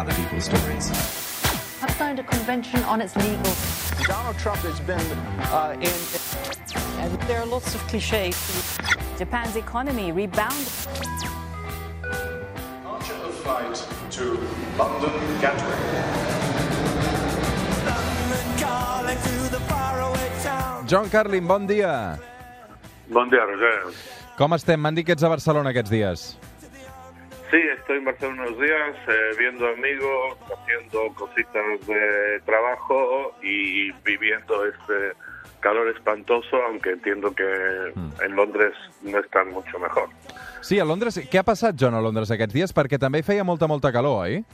other people's stories. have signed a convention on its legal. Donald Trump has been uh, in. And there are lots of cliches. Japan's economy rebounded. Departure of flight to London Gatwick. John Carlin, bon dia. Buen día, Roger. Com estem? M'han dit que ets a Barcelona aquests dies. Sí, estoy en Barcelona unos días eh, viendo amigos, haciendo cositas de trabajo y viviendo este calor espantoso, aunque entiendo que en Londres no están mucho mejor. Sí, a Londres... Què ha passat, John, a Londres aquests dies? Perquè també feia molta, molta calor, oi?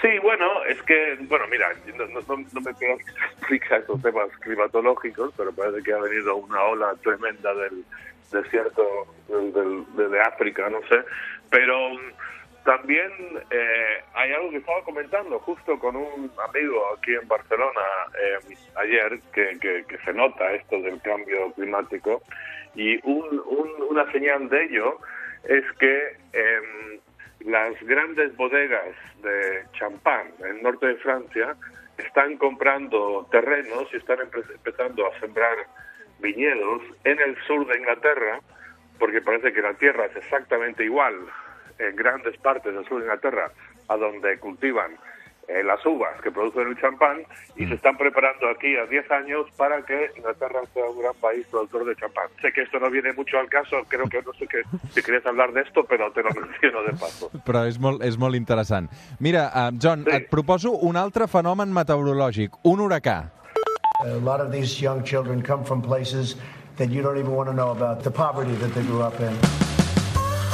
Sí, bueno, es que, bueno, mira, no, no, no me quiero explicar estos temas climatológicos, pero parece que ha venido una ola tremenda del desierto de, África, no sé. Pero mm, también eh, hay algo que estaba comentando justo con un amigo aquí en Barcelona eh, ayer, que, se nota esto del cambio climático, y un- un- una señal de ello es que em, las grandes bodegas de champán en el norte de Francia están comprando terrenos y están empe- empezando a sembrar viñedos en el sur de Inglaterra, porque parece que la tierra es exactamente igual en grandes partes del sur de Inglaterra a donde cultivan eh, las uvas que producen el champán y se están preparando aquí a 10 años para que Inglaterra sea un gran país productor de champán. Sé que esto no viene mucho al caso, creo que no sé que, si querías hablar de esto, pero te lo menciono de paso. Però és molt, és molt interessant. Mira, uh, John, Sí. et proposo un altre fenomen meteorològic, un huracà. A lot of these young children come from places that you don't even want to know about, the poverty that they grew up in.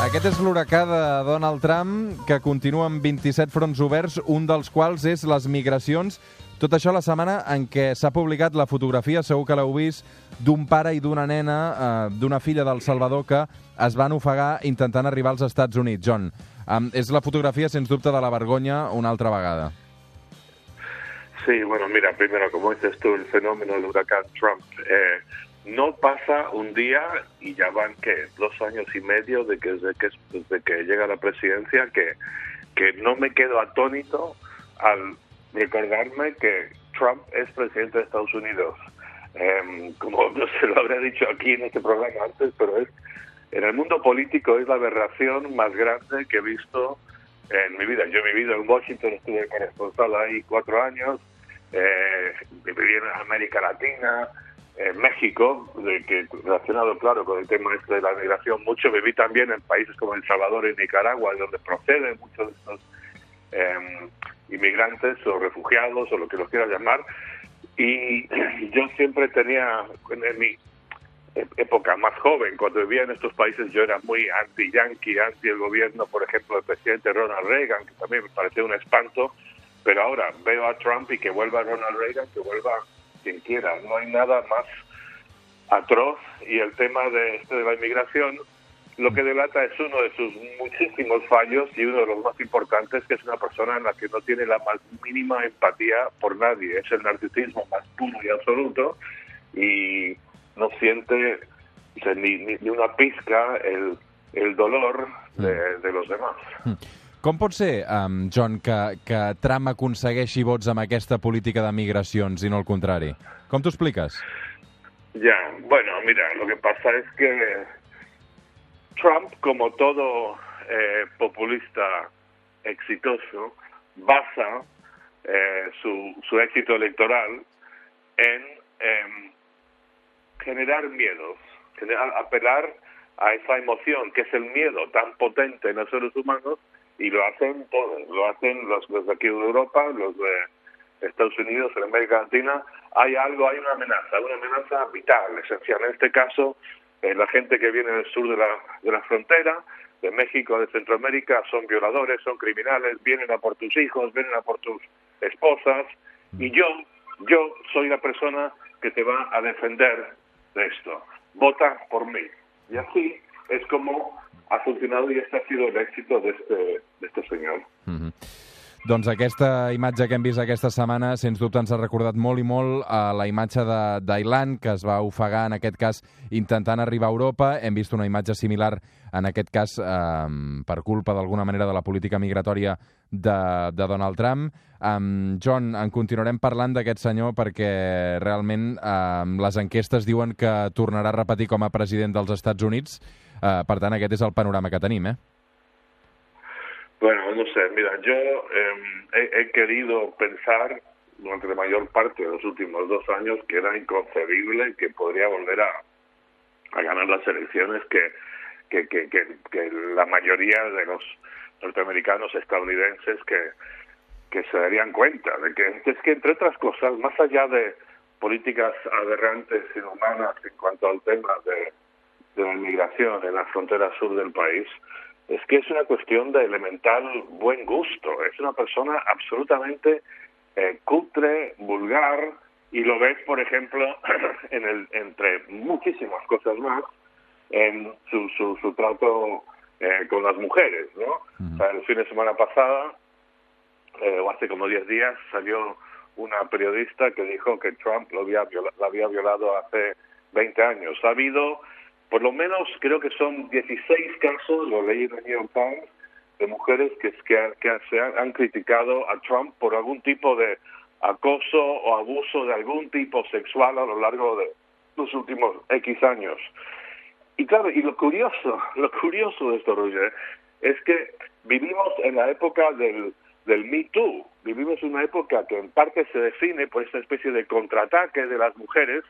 Aquest és l'huracà de Donald Trump, que continua amb 27 fronts oberts, un dels quals és les migracions. Tot això la setmana en què s'ha publicat la fotografia, segur que l'heu vist, d'un pare i d'una nena, eh, d'una filla del Salvador, que es van ofegar intentant arribar als Estats Units. John, um, és la fotografia, sens dubte, de la vergonya una altra vegada. Sí, bueno, mira, primero, como dices tú, el fenómeno del huracán Trump eh, no pasa un día y ya van, ¿qué? Dos años y medio de que, desde, que, que llega la presidencia que, que no me quedo atónito al recordarme que Trump es presidente de Estados Unidos. Em, como no se lo habré dicho aquí en este programa antes, pero es en el mundo político es la aberración más grande que he visto en mi vida. Yo he vivido en Washington, estuve corresponsal ahí cuatro años, eh, viví en América Latina, en México, de que relacionado, claro, con el tema este de la migración mucho. Viví también en países como El Salvador y Nicaragua, de donde proceden muchos de estos eh, inmigrantes o refugiados o lo que los quieras llamar. Y yo siempre tenía, en mi época más joven, cuando vivía en estos países, yo era muy anti-yankee, anti el gobierno, por ejemplo, del presidente Ronald Reagan, que también me parecía un espanto, pero ahora veo a Trump y que vuelva Ronald Reagan, que vuelva quien quiera. No hay nada más atroz y el tema de, este de la inmigración lo que delata es uno de sus muchísimos fallos y uno de los más importantes, que es una persona en la que no tiene la más mínima empatía por nadie. Es el narcisismo más puro y absoluto y no siente o sea, ni, ni, ni una pizca el, el dolor de, de los demás. Com pot ser, um, John, que, que Trump aconsegueixi vots amb aquesta política de migracions i no el contrari? Com t'ho expliques? Ya, bueno, mira, lo que pasa es que Trump, como todo eh, populista exitoso, basa eh, su, su éxito electoral en em, generar miedos, generar, apelar a esa emoción que es el miedo tan potente en los seres humanos y lo hacen todos, lo hacen los, los de aquí de Europa, los de Estados Unidos, en América Latina, hay algo, hay una amenaza, una amenaza vital, esencial. En este caso, eh, la gente que viene del sur de la, de la frontera, de México, de Centroamérica, son violadores, son criminales, vienen a por tus hijos, vienen a por tus esposas, y yo, yo soy la persona que te va a defender de esto. Vota por mí. Y así es como ha funcionado y este ha sido el éxito de este, de este señor. Mm -hmm. Doncs aquesta imatge que hem vist aquesta setmana, sens dubte ens ha recordat molt i molt a la imatge d'Ailan, que es va ofegar, en aquest cas, intentant arribar a Europa. Hem vist una imatge similar, en aquest cas, eh, per culpa, d'alguna manera, de la política migratòria de, de Donald Trump. Um, John, en continuarem parlant d'aquest senyor perquè realment um, les enquestes diuen que tornarà a repetir com a president dels Estats Units. Uh, per tant, aquest és el panorama que tenim, eh? Bueno, no sé, mira, yo eh, he, he, querido pensar durante la mayor parte de los últimos dos años que era inconcebible que podría volver a, a ganar las elecciones, que, que, que, que, que la mayoría de los norteamericanos estadounidenses que, que se darían cuenta de que es que entre otras cosas, más allá de políticas aberrantes, inhumanas en cuanto al tema de, de la inmigración en la frontera sur del país, es que es una cuestión de elemental buen gusto. Es una persona absolutamente eh, cutre, vulgar, y lo ves, por ejemplo, en el, entre muchísimas cosas más, en su, su, su trato eh, con las mujeres, ¿no? O sea, el fin de semana pasada, eh, o hace como 10 días, salió una periodista que dijo que Trump lo había, la había violado hace 20 años. Ha habido por lo menos creo que son 16 casos, lo leí en el New York Times, de mujeres que, que, que se han, han, criticado a Trump por algún tipo de acoso o abuso de algún tipo sexual a lo largo de los últimos X años. Y claro, y lo curioso, lo curioso de esto, Roger, es que vivimos en la época del, del Me Too, vivimos una época que en parte se define por esta especie de contraataque de las mujeres,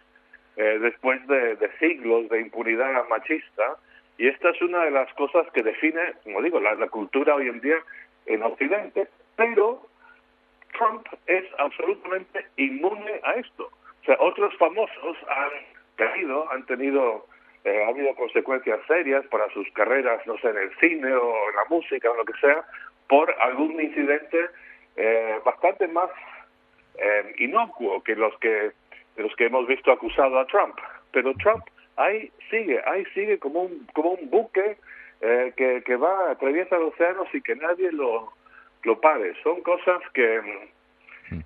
eh, después de, de, siglos de impunidad machista. Y esta es una de las cosas que define, como digo, la, la cultura hoy en día en Occidente, pero Trump es absolutamente inmune a esto. O sea, otros famosos han caído, han tenido, eh, ha habido consecuencias serias para sus carreras, no sé, en el cine o en la música o lo que sea, por algún incidente eh, bastante más eh, inocuo que los que de los que hemos visto acusado a Trump. Pero Trump ahí sigue, ahí sigue como un, como un buque eh, que, que va, atraviesa los océanos y que nadie lo, lo pare. Son cosas que,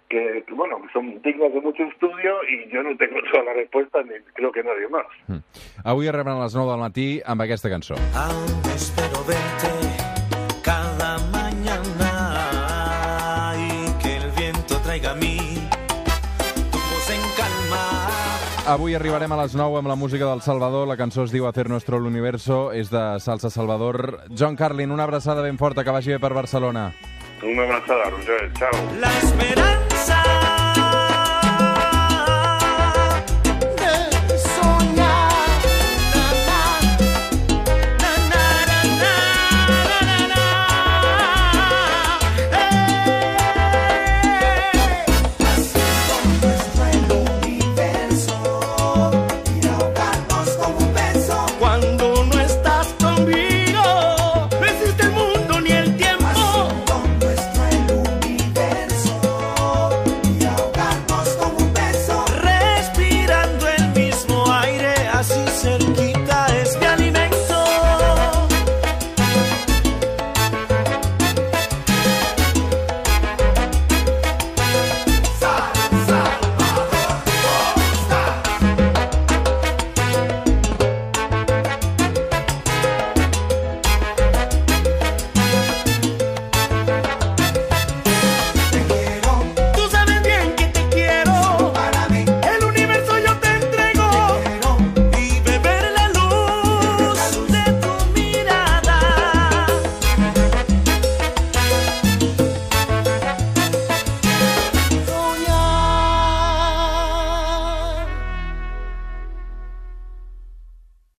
que, bueno, son dignas de mucho estudio i jo no tengo toda la respuesta ni creo que nadie más. Mm. Avui arriben a les 9 del matí amb aquesta cançó. Aún espero verte Avui arribarem a les 9 amb la música del Salvador. La cançó es diu Hacer Nuestro el Universo, és de Salsa Salvador. John Carlin, una abraçada ben forta, que vagi bé per Barcelona. Una abraçada, Roger. Chao. La esperanza